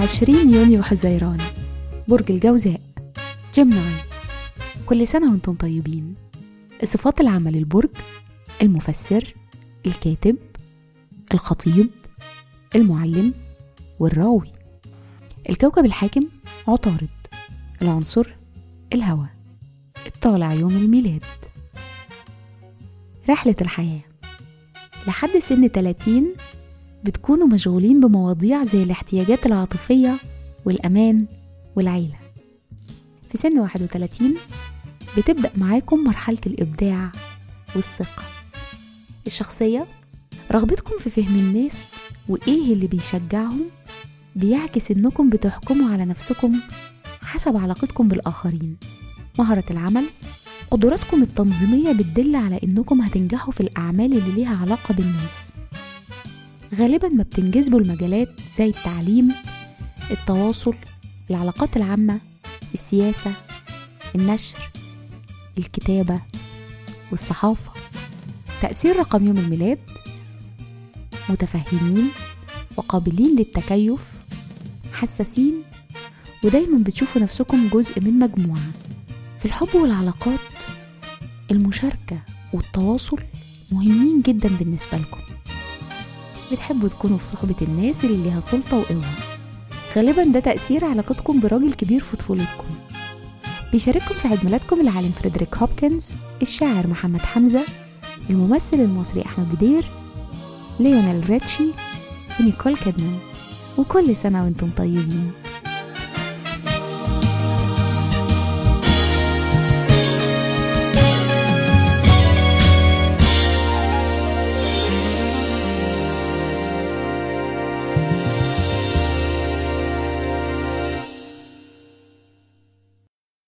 عشرين يونيو حزيران برج الجوزاء. جيمناي كل سنة وأنتم طيبين. الصفات العامة للبرج المفسر الكاتب الخطيب المعلم والراوي. الكوكب الحاكم عطارد العنصر الهواء الطالع يوم الميلاد. رحلة الحياة. لحد سن 30 بتكونوا مشغولين بمواضيع زي الاحتياجات العاطفية والأمان والعيلة. في سن 31 بتبدأ معاكم مرحلة الإبداع والثقة. الشخصية رغبتكم في فهم الناس وإيه اللي بيشجعهم بيعكس إنكم بتحكموا على نفسكم حسب علاقتكم بالآخرين. مهارة العمل قدراتكم التنظيمية بتدل على إنكم هتنجحوا في الأعمال اللي ليها علاقة بالناس. غالبا ما بتنجذبوا المجالات زي التعليم التواصل العلاقات العامة السياسة النشر الكتابة والصحافة. تأثير رقم يوم الميلاد متفهمين وقابلين للتكيف حساسين ودايما بتشوفوا نفسكم جزء من مجموعة. في الحب والعلاقات المشاركة والتواصل مهمين جدا بالنسبة لكم. بتحبوا تكونوا في صحبة الناس اللي ليها سلطة وقوة. غالبا ده تأثير علاقتكم براجل كبير في طفولتكم. بيشارككم في عيد ميلادكم العالم فريدريك هوبكنز الشاعر محمد حمزة الممثل المصري أحمد بدير ليونيل ريتشي ونيكول كيدمان. وكل سنة وأنتم طيبين.